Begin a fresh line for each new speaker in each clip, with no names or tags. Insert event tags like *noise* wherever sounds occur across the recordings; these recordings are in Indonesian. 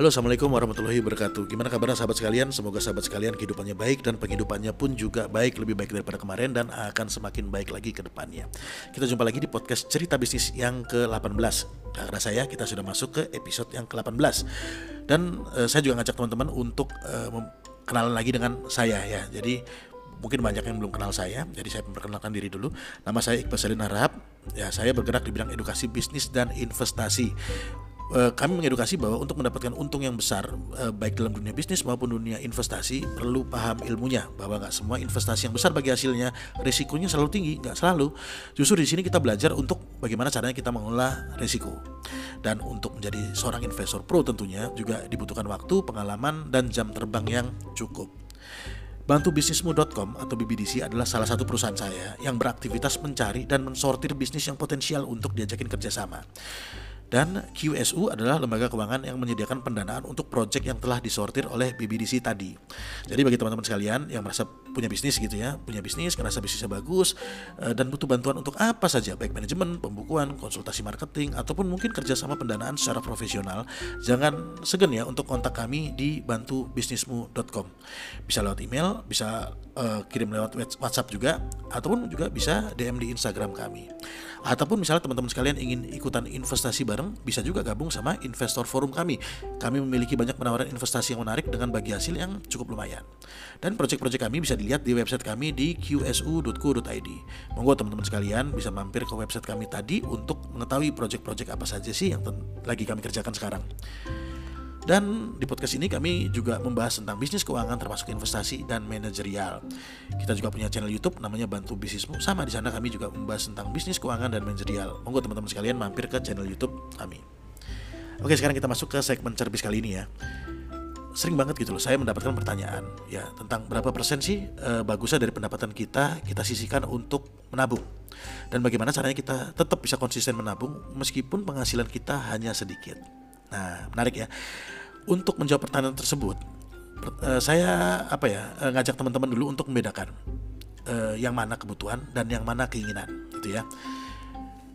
Halo Assalamualaikum warahmatullahi wabarakatuh. Gimana kabarnya sahabat sekalian? Semoga sahabat sekalian kehidupannya baik dan penghidupannya pun juga baik Lebih baik daripada kemarin dan akan semakin baik lagi ke depannya. Kita jumpa lagi di podcast cerita bisnis yang ke-18 Karena saya kita sudah masuk ke episode yang ke-18 Dan uh, saya juga ngajak teman-teman untuk uh, kenalan lagi dengan saya ya. Jadi mungkin banyak yang belum kenal saya Jadi saya memperkenalkan diri dulu. Nama saya Iqbal Salin Harahap. Ya saya bergerak di bidang edukasi bisnis dan investasi Eh, kami mengedukasi bahwa untuk mendapatkan untung yang besar uh, baik dalam dunia bisnis maupun dunia investasi perlu paham ilmunya bahwa nggak semua investasi yang besar bagi hasilnya risikonya selalu tinggi nggak selalu. Justru di sini kita belajar untuk bagaimana caranya kita mengelola risiko. Dan untuk menjadi seorang investor pro tentunya juga dibutuhkan waktu pengalaman dan jam terbang yang cukup. Bantubisnismu.com atau BBDC adalah salah satu perusahaan saya yang beraktivitas mencari dan mensortir bisnis yang potensial untuk diajakin kerjasama. Dan QSU adalah lembaga keuangan yang menyediakan pendanaan untuk proyek yang telah disortir oleh BBDC tadi. Jadi bagi teman-teman sekalian yang merasa punya bisnis gitu ya, punya bisnis, ngerasa bisnisnya bagus eh, dan butuh bantuan untuk apa saja, baik manajemen, pembukuan, konsultasi marketing, ataupun mungkin kerjasama pendanaan secara profesional, jangan segan ya untuk kontak kami di bantubisnismu.com. Bisa lewat email, bisa uh, kirim lewat WhatsApp juga, ataupun juga bisa DM di Instagram kami. Ataupun misalnya teman-teman sekalian ingin ikutan investasi bareng, bisa juga gabung sama investor forum kami. Kami memiliki banyak penawaran investasi yang menarik dengan bagi hasil yang cukup lumayan. Dan proyek-proyek kami bisa dilihat di website kami di qsu.co.id. Monggo teman-teman sekalian bisa mampir ke website kami tadi untuk mengetahui proyek-proyek apa saja sih yang lagi kami kerjakan sekarang. Dan di podcast ini kami juga membahas tentang bisnis keuangan termasuk investasi dan manajerial. Kita juga punya channel YouTube namanya Bantu Bisnismu. Sama di sana kami juga membahas tentang bisnis keuangan dan manajerial. Monggo teman-teman sekalian mampir ke channel YouTube kami. Oke, sekarang kita masuk ke segmen cerbis kali ini ya. Sering banget gitu loh, saya mendapatkan pertanyaan ya tentang berapa persen sih e, bagusnya dari pendapatan kita kita sisihkan untuk menabung dan bagaimana caranya kita tetap bisa konsisten menabung meskipun penghasilan kita hanya sedikit. Nah, menarik ya. Untuk menjawab pertanyaan tersebut, uh, saya apa ya uh, ngajak teman-teman dulu untuk membedakan uh, yang mana kebutuhan dan yang mana keinginan, gitu ya.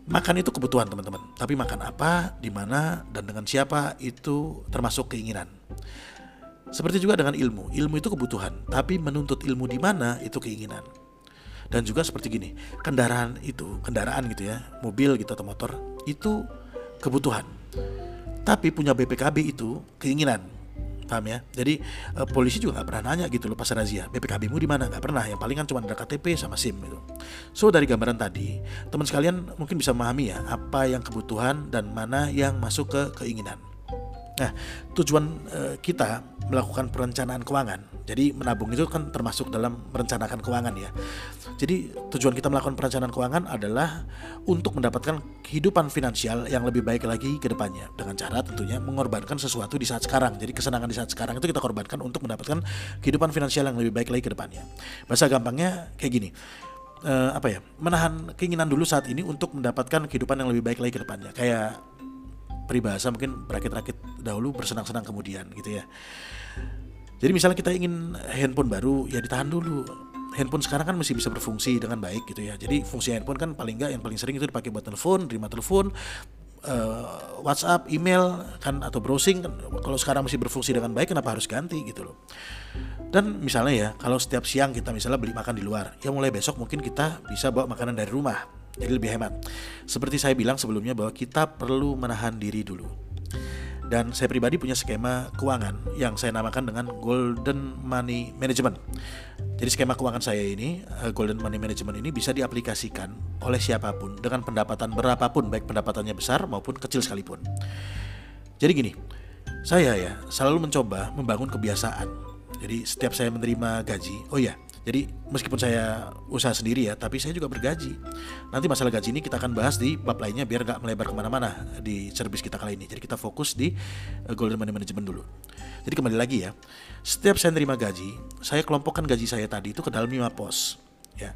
Makan itu kebutuhan teman-teman, tapi makan apa, di mana, dan dengan siapa itu termasuk keinginan. Seperti juga dengan ilmu, ilmu itu kebutuhan, tapi menuntut ilmu di mana itu keinginan. Dan juga seperti gini, kendaraan itu, kendaraan gitu ya, mobil gitu atau motor itu kebutuhan tapi punya BPKB itu keinginan paham ya? Jadi uh, polisi juga nggak pernah nanya gitu loh pas razia BPKB mu di mana? Nggak pernah yang paling kan cuma ada KTP sama SIM gitu. So dari gambaran tadi teman sekalian mungkin bisa memahami ya apa yang kebutuhan dan mana yang masuk ke keinginan Nah, tujuan uh, kita melakukan perencanaan keuangan. Jadi menabung itu kan termasuk dalam merencanakan keuangan ya. Jadi tujuan kita melakukan perencanaan keuangan adalah untuk mendapatkan kehidupan finansial yang lebih baik lagi ke depannya dengan cara tentunya mengorbankan sesuatu di saat sekarang. Jadi kesenangan di saat sekarang itu kita korbankan untuk mendapatkan kehidupan finansial yang lebih baik lagi ke depannya. Bahasa gampangnya kayak gini. Uh, apa ya? Menahan keinginan dulu saat ini untuk mendapatkan kehidupan yang lebih baik lagi ke depannya. Kayak peribahasa mungkin berakit-rakit dahulu bersenang-senang kemudian gitu ya. Jadi misalnya kita ingin handphone baru ya ditahan dulu. Handphone sekarang kan masih bisa berfungsi dengan baik gitu ya. Jadi fungsi handphone kan paling nggak yang paling sering itu dipakai buat telepon terima telepon uh, WhatsApp, email kan atau browsing kan. Kalau sekarang masih berfungsi dengan baik kenapa harus ganti gitu loh. Dan misalnya ya kalau setiap siang kita misalnya beli makan di luar, ya mulai besok mungkin kita bisa bawa makanan dari rumah jadi lebih hemat. Seperti saya bilang sebelumnya bahwa kita perlu menahan diri dulu. Dan saya pribadi punya skema keuangan yang saya namakan dengan Golden Money Management. Jadi skema keuangan saya ini, eh, Golden Money Management ini bisa diaplikasikan oleh siapa pun dengan pendapatan berapapun, baik pendapatannya besar maupun kecil sekalipun. Jadi gini, saya ya selalu mencoba membangun kebiasaan. Jadi setiap saya menerima gaji, oh ya, jadi meskipun saya usaha sendiri ya, tapi saya juga bergaji. Nanti masalah gaji ini kita akan bahas di bab lainnya biar nggak melebar ke mana-mana di service kita kali ini. Jadi kita fokus di uh, Golden Money Management dulu. Jadi kembali lagi ya, setiap saya nerima gaji, saya kelompokkan gaji saya tadi itu ke dalam 5 pos. Ya.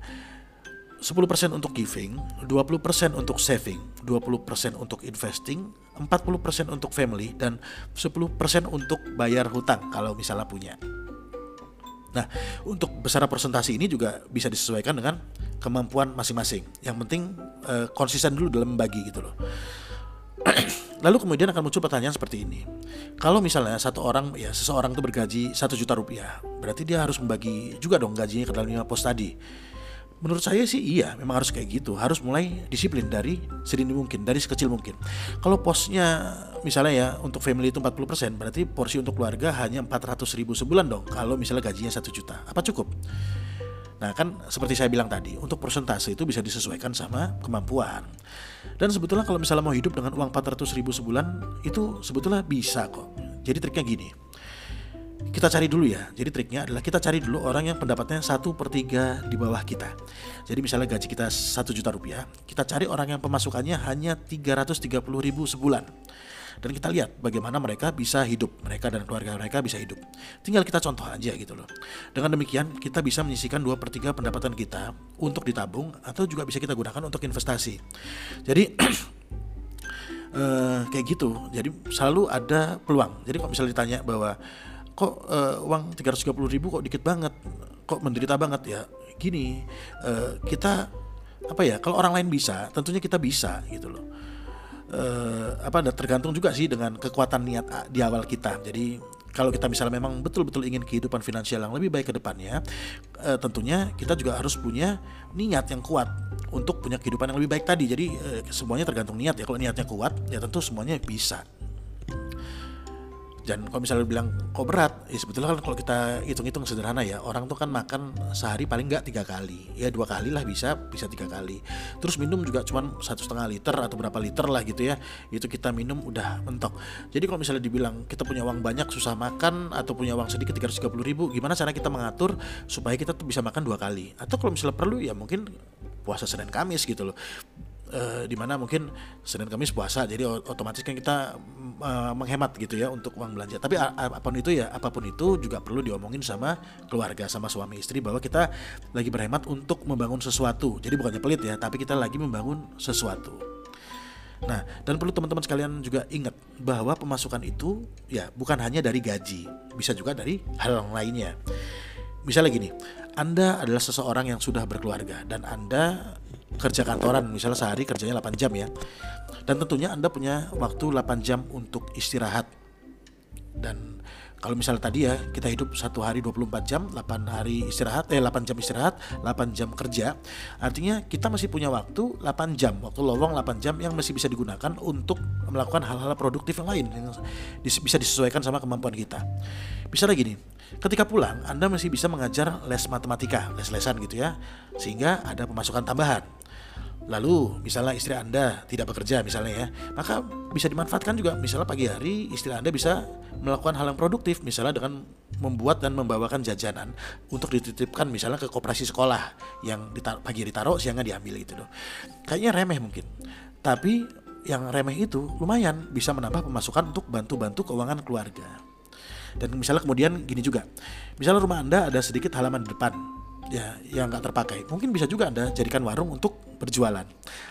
10% untuk giving, 20% untuk saving, 20% untuk investing, 40% untuk family, dan 10% untuk bayar hutang kalau misalnya punya. Nah, untuk besar presentasi ini juga bisa disesuaikan dengan kemampuan masing-masing. Yang penting uh, konsisten dulu dalam membagi gitu loh. *clears throat* lalu kemudian akan muncul pertanyaan seperti ini. Kalau misalnya satu orang ya seseorang itu bergaji satu juta rupiah, berarti dia harus membagi juga dong gajinya ke dalam lima pos tadi. Menurut saya sih iya, memang harus kayak gitu. Harus mulai disiplin dari sedini mungkin, dari sekecil mungkin. Kalau posnya misalnya ya untuk family itu 40%, berarti porsi untuk keluarga hanya 400 ribu sebulan dong. Kalau misalnya gajinya satu juta, apa cukup? Nah kan seperti saya bilang tadi, untuk persentase itu bisa disesuaikan sama kemampuan. Dan sebetulnya kalau misalnya mau hidup dengan uang 400 ribu sebulan, itu sebetulnya bisa kok. Jadi triknya gini, kita cari dulu ya. Jadi triknya adalah kita cari dulu orang yang pendapatnya satu per tiga di bawah kita. Jadi misalnya gaji kita satu juta rupiah, kita cari orang yang pemasukannya hanya 330 ribu sebulan dan kita lihat bagaimana mereka bisa hidup, mereka dan keluarga mereka bisa hidup. Tinggal kita contoh aja gitu loh. Dengan demikian kita bisa menyisikan dua per 3 pendapatan kita untuk ditabung atau juga bisa kita gunakan untuk investasi. Jadi uh, *clears throat* kayak gitu. Jadi selalu ada peluang. Jadi kalau misalnya ditanya bahwa kok uh, uang 330 ribu kok dikit banget, kok menderita banget ya. Gini, uh, kita apa ya? Kalau orang lain bisa, tentunya kita bisa gitu loh uh, apa tergantung juga sih dengan kekuatan niat di awal kita. Jadi kalau kita misalnya memang betul-betul ingin kehidupan finansial yang lebih baik ke depannya, uh, tentunya kita juga harus punya niat yang kuat untuk punya kehidupan yang lebih baik tadi. Jadi uh, semuanya tergantung niat ya. Kalau niatnya kuat, ya tentu semuanya bisa dan kalau misalnya bilang kok berat? Ya sebetulnya kan kalau kita hitung-hitung sederhana ya orang tuh kan makan sehari paling nggak tiga kali. Ya dua kali lah bisa bisa tiga kali. Terus minum juga cuma satu setengah liter atau berapa liter lah gitu ya. Itu kita minum udah mentok. Jadi kalau misalnya dibilang kita punya uang banyak susah makan atau punya uang sedikit tiga ratus puluh ribu gimana cara kita mengatur supaya kita tuh bisa makan dua kali? Atau kalau misalnya perlu ya mungkin puasa Senin Kamis gitu loh uh, di mana mungkin Senin Kamis puasa jadi otomatis kan kita uh, menghemat gitu ya untuk uang belanja. Tapi apa pun itu ya apa pun itu juga perlu diomongin sama keluarga sama suami istri bahwa kita lagi berhemat untuk membangun sesuatu. Jadi bukannya pelit ya tapi kita lagi membangun sesuatu. Nah, dan perlu teman-teman sekalian juga ingat bahwa pemasukan itu ya bukan hanya dari gaji, bisa juga dari hal lainnya. Misalnya gini, Anda adalah seseorang yang sudah berkeluarga dan Anda kerja kantoran misalnya sehari kerjanya 8 jam ya. Dan tentunya anda punya waktu 8 jam untuk istirahat. Dan kalau misalnya tadi ya kita hidup satu hari 24 jam 8 hari istirahat eh 8 jam istirahat 8 jam kerja. Artinya kita masih punya waktu 8 jam waktu lowong 8 jam yang masih bisa digunakan untuk melakukan hal-hal produktif yang lain yang bisa disesuaikan sama kemampuan kita. Misalnya gini ketika pulang Anda masih bisa mengajar les matematika les-lesan gitu ya sehingga ada pemasukan tambahan Lalu misalnya istri Anda tidak bekerja misalnya ya, maka bisa dimanfaatkan juga misalnya pagi hari istri Anda bisa melakukan hal yang produktif misalnya dengan membuat dan membawakan jajanan untuk dititipkan misalnya ke koperasi sekolah yang pagi ditaruh siangnya diambil gitu loh. Kayaknya remeh mungkin. Tapi yang remeh itu lumayan bisa menambah pemasukan untuk bantu-bantu keuangan keluarga. Dan misalnya kemudian gini juga, misalnya rumah Anda ada sedikit halaman depan, ya yang nggak terpakai. Mungkin bisa juga Anda jadikan warung untuk berjualan.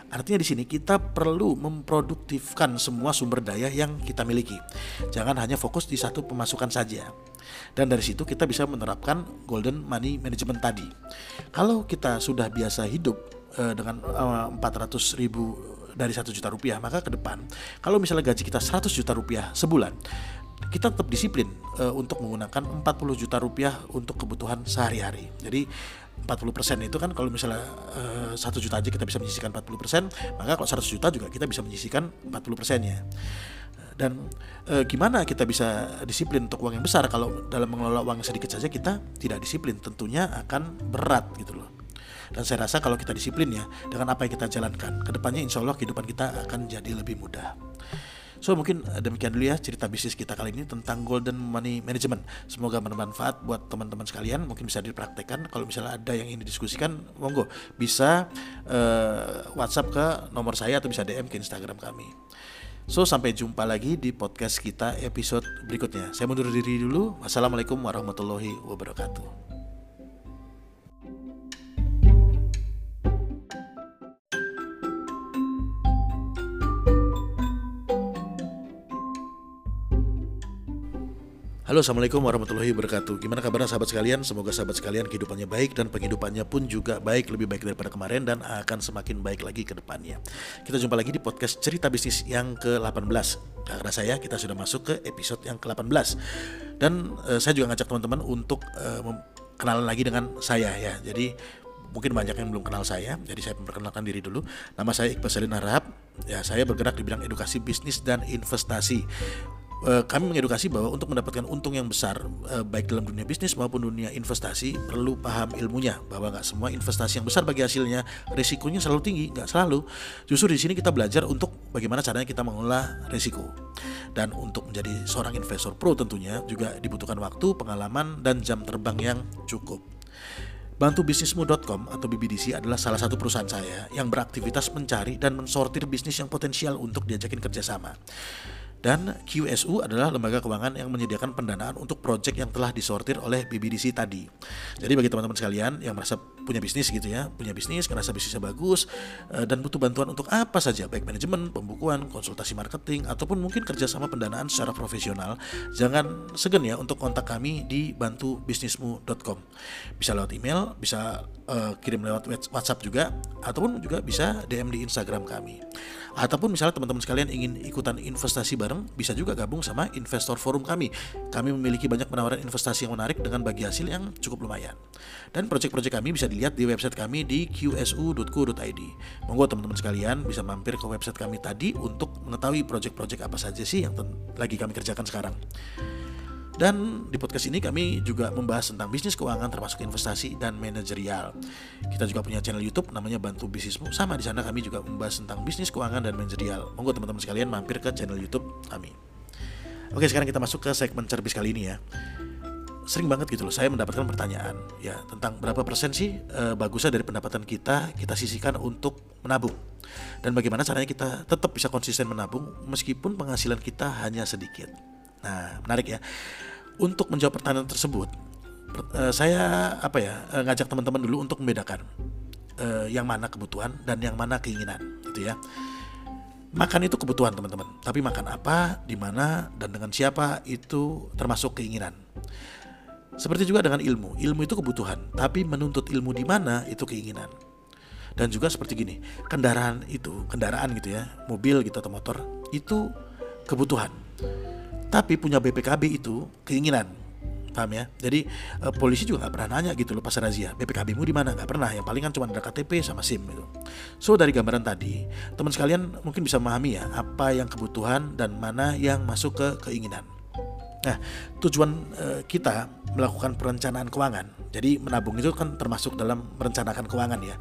Artinya di sini kita perlu memproduktifkan semua sumber daya yang kita miliki. Jangan hanya fokus di satu pemasukan saja. Dan dari situ kita bisa menerapkan golden money management tadi. Kalau kita sudah biasa hidup uh, dengan eh, 400 ribu dari satu juta rupiah maka ke depan kalau misalnya gaji kita 100 juta rupiah sebulan kita tetap disiplin uh, untuk menggunakan 40 juta rupiah untuk kebutuhan sehari-hari. Jadi 40% itu kan kalau misalnya uh, 1 juta aja kita bisa menyisihkan 40%, maka kalau 100 juta juga kita bisa menyisihkan 40%-nya. Dan e, gimana kita bisa disiplin untuk uang yang besar kalau dalam mengelola uang sedikit saja kita tidak disiplin, tentunya akan berat gitu loh. Dan saya rasa kalau kita disiplin ya dengan apa yang kita jalankan, ke depannya insya Allah kehidupan kita akan jadi lebih mudah. So mungkin eh, demikian dulu ya cerita bisnis kita kali ini tentang golden money management. Semoga bermanfaat buat teman-teman sekalian. Mungkin bisa dipraktekkan. Kalau misalnya ada yang ingin didiskusikan, monggo bisa uh, WhatsApp ke nomor saya atau bisa DM ke Instagram kami. So sampai jumpa lagi di podcast kita episode berikutnya. Saya mundur diri dulu. Wassalamualaikum warahmatullahi wabarakatuh. Halo Assalamualaikum warahmatullahi wabarakatuh Gimana kabarnya sahabat sekalian? Semoga sahabat sekalian kehidupannya baik dan penghidupannya pun juga baik Lebih baik daripada kemarin dan akan semakin baik lagi ke depannya Kita jumpa lagi di podcast cerita bisnis yang ke-18 Karena saya kita sudah masuk ke episode yang ke-18 Dan uh, saya juga ngajak teman-teman untuk uh, kenalan lagi dengan saya ya Jadi mungkin banyak yang belum kenal saya, jadi saya memperkenalkan diri dulu. Nama saya Iqbal Salim Harahap. Ya, saya bergerak di bidang edukasi bisnis dan investasi. Eh, kami mengedukasi bahwa untuk mendapatkan untung yang besar eh, baik dalam dunia bisnis maupun dunia investasi perlu paham ilmunya bahwa nggak semua investasi yang besar bagi hasilnya risikonya selalu tinggi nggak selalu. Justru di sini kita belajar untuk bagaimana caranya kita mengelola risiko. Dan untuk menjadi seorang investor pro tentunya juga dibutuhkan waktu pengalaman dan jam terbang yang cukup. Bantubisnismu.com atau BBDC adalah salah satu perusahaan saya yang beraktivitas mencari dan mensortir bisnis yang potensial untuk diajakin kerjasama. Dan QSU adalah lembaga keuangan yang menyediakan pendanaan untuk proyek yang telah disortir oleh BBDC tadi. Jadi bagi teman-teman sekalian yang merasa punya bisnis gitu ya, punya bisnis, ngerasa bisnisnya bagus eh, dan butuh bantuan untuk apa saja, baik manajemen, pembukuan, konsultasi marketing, ataupun mungkin kerjasama pendanaan secara profesional, jangan segan ya untuk kontak kami di bantubisnismu.com. Bisa lewat email, bisa uh, kirim lewat WhatsApp juga, ataupun juga bisa DM di Instagram kami. Ataupun misalnya teman-teman sekalian ingin ikutan investasi bareng, bisa juga gabung sama investor forum kami. Kami memiliki banyak penawaran investasi yang menarik dengan bagi hasil yang cukup lumayan. Dan proyek-proyek kami bisa dilihat di website kami di qsu.co.id. Monggo teman-teman sekalian bisa mampir ke website kami tadi untuk mengetahui proyek-proyek apa saja sih yang lagi kami kerjakan sekarang. Dan di podcast ini kami juga membahas tentang bisnis keuangan termasuk investasi dan manajerial. Kita juga punya channel YouTube namanya Bantu Bisnismu. Sama di sana kami juga membahas tentang bisnis keuangan dan manajerial. Monggo teman-teman sekalian mampir ke channel YouTube kami. Oke, sekarang kita masuk ke segmen cerbis kali ini ya. Sering banget gitu loh saya mendapatkan pertanyaan ya tentang berapa persen sih e, bagusnya dari pendapatan kita kita sisihkan untuk menabung dan bagaimana caranya kita tetap bisa konsisten menabung meskipun penghasilan kita hanya sedikit. Nah, menarik ya. Untuk menjawab pertanyaan tersebut, uh, saya apa ya uh, ngajak teman-teman dulu untuk membedakan uh, yang mana kebutuhan dan yang mana keinginan, gitu ya. Makan itu kebutuhan teman-teman, tapi makan apa, di mana, dan dengan siapa itu termasuk keinginan. Seperti juga dengan ilmu, ilmu itu kebutuhan, tapi menuntut ilmu di mana itu keinginan. Dan juga seperti gini, kendaraan itu, kendaraan gitu ya, mobil gitu atau motor itu kebutuhan tapi punya BPKB itu keinginan. Paham ya? Jadi uh, polisi juga nggak pernah nanya gitu loh pas razia BPKB-mu di mana? Nggak pernah. Yang paling kan cuma ada KTP sama SIM gitu. So dari gambaran tadi teman sekalian mungkin bisa memahami ya apa yang kebutuhan dan mana yang masuk ke keinginan. Nah, tujuan e, kita melakukan perencanaan keuangan. Jadi menabung itu kan termasuk dalam merencanakan keuangan ya.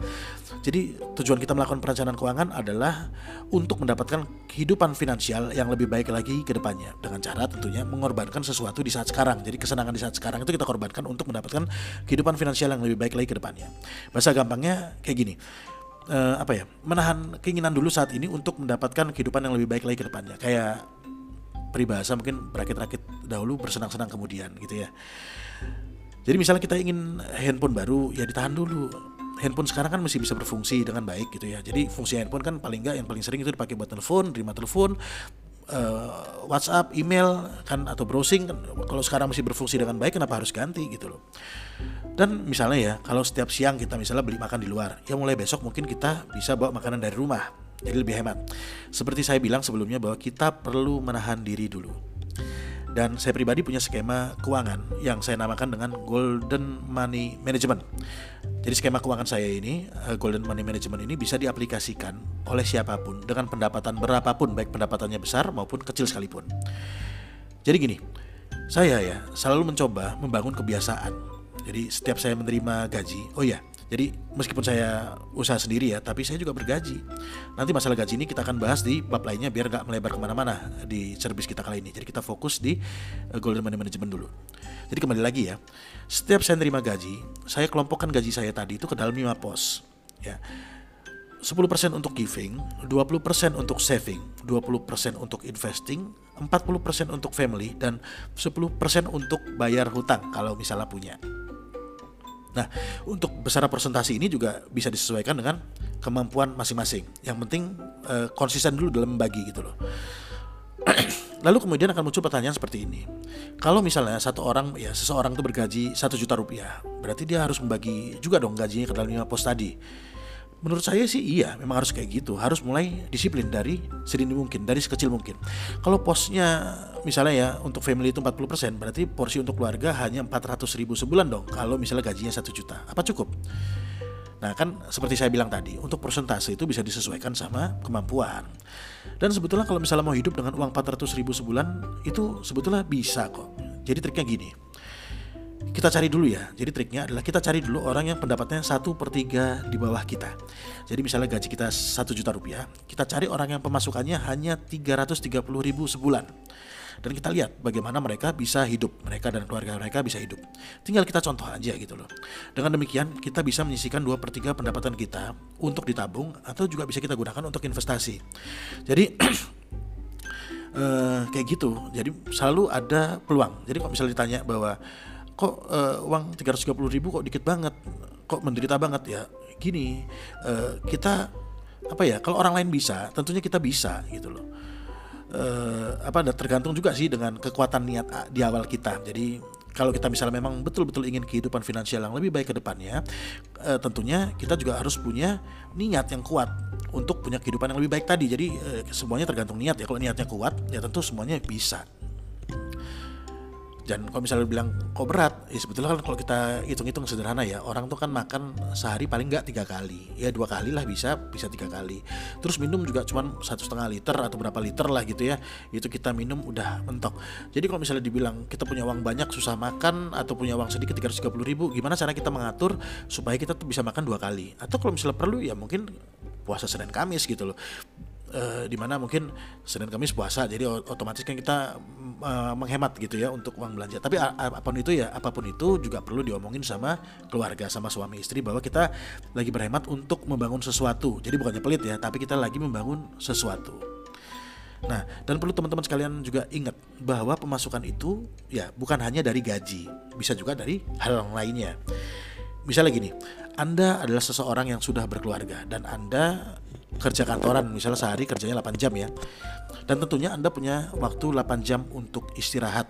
Jadi tujuan kita melakukan perencanaan keuangan adalah untuk mendapatkan kehidupan finansial yang lebih baik lagi ke depannya dengan cara tentunya mengorbankan sesuatu di saat sekarang. Jadi kesenangan di saat sekarang itu kita korbankan untuk mendapatkan kehidupan finansial yang lebih baik lagi ke depannya. Bahasa gampangnya kayak gini. Uh, apa ya menahan keinginan dulu saat ini untuk mendapatkan kehidupan yang lebih baik lagi ke depannya kayak peribahasa mungkin berakit-rakit dahulu bersenang-senang kemudian gitu ya. Jadi misalnya kita ingin handphone baru ya ditahan dulu. Handphone sekarang kan masih bisa berfungsi dengan baik gitu ya. Jadi fungsi handphone kan paling enggak yang paling sering itu dipakai buat telepon, terima telepon, uh, WhatsApp, email kan atau browsing kan kalau sekarang masih berfungsi dengan baik kenapa harus ganti gitu loh. Dan misalnya ya kalau setiap siang kita misalnya beli makan di luar, ya mulai besok mungkin kita bisa bawa makanan dari rumah jadi lebih hemat. Seperti saya bilang sebelumnya bahwa kita perlu menahan diri dulu. Dan saya pribadi punya skema keuangan yang saya namakan dengan Golden Money Management. Jadi skema keuangan saya ini, eh, Golden Money Management ini bisa diaplikasikan oleh siapa pun dengan pendapatan berapapun, baik pendapatannya besar maupun kecil sekalipun. Jadi gini, saya ya selalu mencoba membangun kebiasaan. Jadi setiap saya menerima gaji, oh ya, jadi meskipun saya usaha sendiri ya, tapi saya juga bergaji. Nanti masalah gaji ini kita akan bahas di bab lainnya biar nggak melebar ke mana-mana di service kita kali ini. Jadi kita fokus di uh, Golden Money Management dulu. Jadi kembali lagi ya, setiap saya menerima gaji, saya kelompokkan gaji saya tadi itu ke dalam lima pos. Ya, 10% untuk giving, 20% untuk saving, 20% untuk investing, 40% untuk family, dan 10% untuk bayar hutang kalau misalnya punya. Nah, untuk besar presentasi ini juga bisa disesuaikan dengan kemampuan masing-masing. Yang penting uh, konsisten dulu dalam membagi gitu loh. *clears throat* lalu kemudian akan muncul pertanyaan seperti ini. Kalau misalnya satu orang ya seseorang itu bergaji satu juta rupiah, berarti dia harus membagi juga dong gajinya ke dalam lima pos tadi. Menurut saya sih iya, memang harus kayak gitu. Harus mulai disiplin dari sedini mungkin, dari sekecil mungkin. Kalau posnya misalnya ya untuk family itu 40%, berarti porsi untuk keluarga hanya 400 ribu sebulan dong. Kalau misalnya gajinya satu juta, apa cukup? Nah kan seperti saya bilang tadi, untuk persentase itu bisa disesuaikan sama kemampuan. Dan sebetulnya kalau misalnya mau hidup dengan uang 400 ribu sebulan, itu sebetulnya bisa kok. Jadi triknya gini, kita cari dulu ya. Jadi triknya adalah kita cari dulu orang yang pendapatnya satu per tiga di bawah kita. Jadi misalnya gaji kita satu juta rupiah, kita cari orang yang pemasukannya hanya 330 ribu sebulan. Dan kita lihat bagaimana mereka bisa hidup, mereka dan keluarga mereka bisa hidup. Tinggal kita contoh aja gitu loh. Dengan demikian kita bisa menyisikan dua per tiga pendapatan kita untuk ditabung atau juga bisa kita gunakan untuk investasi. Jadi uh, *clears throat* kayak gitu. Jadi selalu ada peluang. Jadi kalau misalnya ditanya bahwa kok uh, uang 330 ribu kok dikit banget kok menderita banget ya gini uh, kita apa ya kalau orang lain bisa tentunya kita bisa gitu loh uh, apa tergantung juga sih dengan kekuatan niat di awal kita jadi kalau kita misalnya memang betul-betul ingin kehidupan finansial yang lebih baik ke depannya, uh, tentunya kita juga harus punya niat yang kuat untuk punya kehidupan yang lebih baik tadi. Jadi uh, semuanya tergantung niat ya. Kalau niatnya kuat, ya tentu semuanya bisa dan kalau misalnya bilang kok berat? Ya sebetulnya kan kalau kita hitung-hitung sederhana ya orang tuh kan makan sehari paling nggak tiga kali. Ya dua kali lah bisa bisa tiga kali. Terus minum juga cuma satu setengah liter atau berapa liter lah gitu ya. Itu kita minum udah mentok. Jadi kalau misalnya dibilang kita punya uang banyak susah makan atau punya uang sedikit tiga ratus tiga puluh ribu gimana cara kita mengatur supaya kita tuh bisa makan dua kali? Atau kalau misalnya perlu ya mungkin puasa Senin Kamis gitu loh uh, di mana mungkin Senin Kamis puasa jadi otomatis kan kita uh, menghemat gitu ya untuk uang belanja. Tapi apa pun itu ya apa pun itu juga perlu diomongin sama keluarga sama suami istri bahwa kita lagi berhemat untuk membangun sesuatu. Jadi bukannya pelit ya tapi kita lagi membangun sesuatu. Nah, dan perlu teman-teman sekalian juga ingat bahwa pemasukan itu ya bukan hanya dari gaji, bisa juga dari hal lainnya. Misalnya gini, Anda adalah seseorang yang sudah berkeluarga dan Anda kerja kantoran misalnya sehari kerjanya 8 jam ya. Dan tentunya anda punya waktu 8 jam untuk istirahat.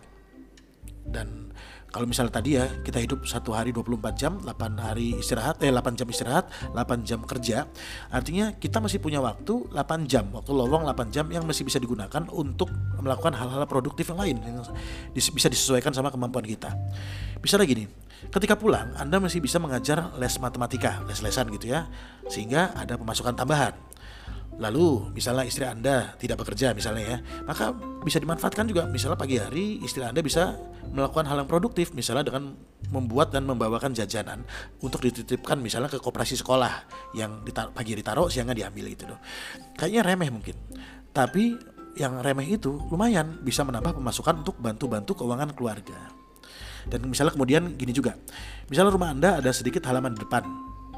Dan kalau misalnya tadi ya kita hidup satu hari 24 jam 8 hari istirahat eh 8 jam istirahat 8 jam kerja. Artinya kita masih punya waktu 8 jam waktu lowong 8 jam yang masih bisa digunakan untuk melakukan hal-hal produktif yang lain yang bisa disesuaikan sama kemampuan kita. Misalnya gini ketika pulang Anda masih bisa mengajar les matematika les-lesan gitu ya sehingga ada pemasukan tambahan Lalu misalnya istri Anda tidak bekerja misalnya ya, maka bisa dimanfaatkan juga misalnya pagi hari istri Anda bisa melakukan hal yang produktif misalnya dengan membuat dan membawakan jajanan untuk dititipkan misalnya ke koperasi sekolah yang pagi ditaruh siangnya diambil gitu loh. Kayaknya remeh mungkin. Tapi yang remeh itu lumayan bisa menambah pemasukan untuk bantu-bantu keuangan keluarga. Dan misalnya kemudian gini juga, misalnya rumah Anda ada sedikit halaman di depan,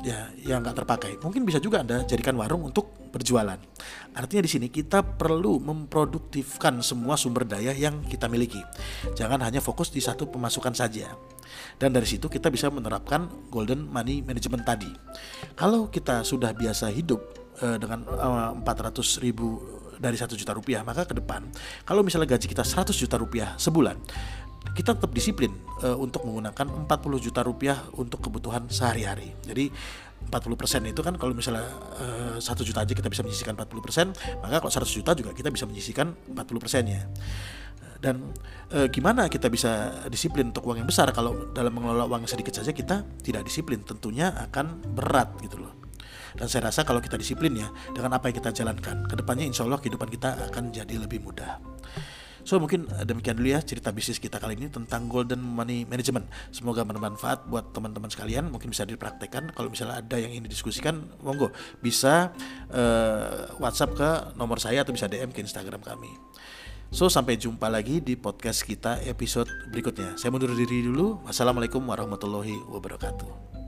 ya yang nggak terpakai. Mungkin bisa juga anda jadikan warung untuk berjualan. Artinya di sini kita perlu memproduktifkan semua sumber daya yang kita miliki. Jangan hanya fokus di satu pemasukan saja. Dan dari situ kita bisa menerapkan golden money management tadi. Kalau kita sudah biasa hidup uh, dengan eh, 400 ribu dari satu juta rupiah maka ke depan kalau misalnya gaji kita 100 juta rupiah sebulan kita tetap disiplin uh, untuk menggunakan 40 juta rupiah untuk kebutuhan sehari-hari. Jadi 40% itu kan kalau misalnya uh, 1 juta aja kita bisa menyisihkan 40%, maka kalau 100 juta juga kita bisa menyisihkan 40% ya. Dan e, gimana kita bisa disiplin untuk uang yang besar kalau dalam mengelola uang yang sedikit saja kita tidak disiplin, tentunya akan berat gitu loh. Dan saya rasa kalau kita disiplin ya dengan apa yang kita jalankan, ke depannya insya Allah kehidupan kita akan jadi lebih mudah. So mungkin eh, demikian dulu ya cerita bisnis kita kali ini tentang golden money management. Semoga bermanfaat buat teman-teman sekalian. Mungkin bisa dipraktekkan. Kalau misalnya ada yang ingin didiskusikan, monggo bisa uh, WhatsApp ke nomor saya atau bisa DM ke Instagram kami. So sampai jumpa lagi di podcast kita episode berikutnya. Saya mundur diri dulu. Wassalamualaikum warahmatullahi wabarakatuh.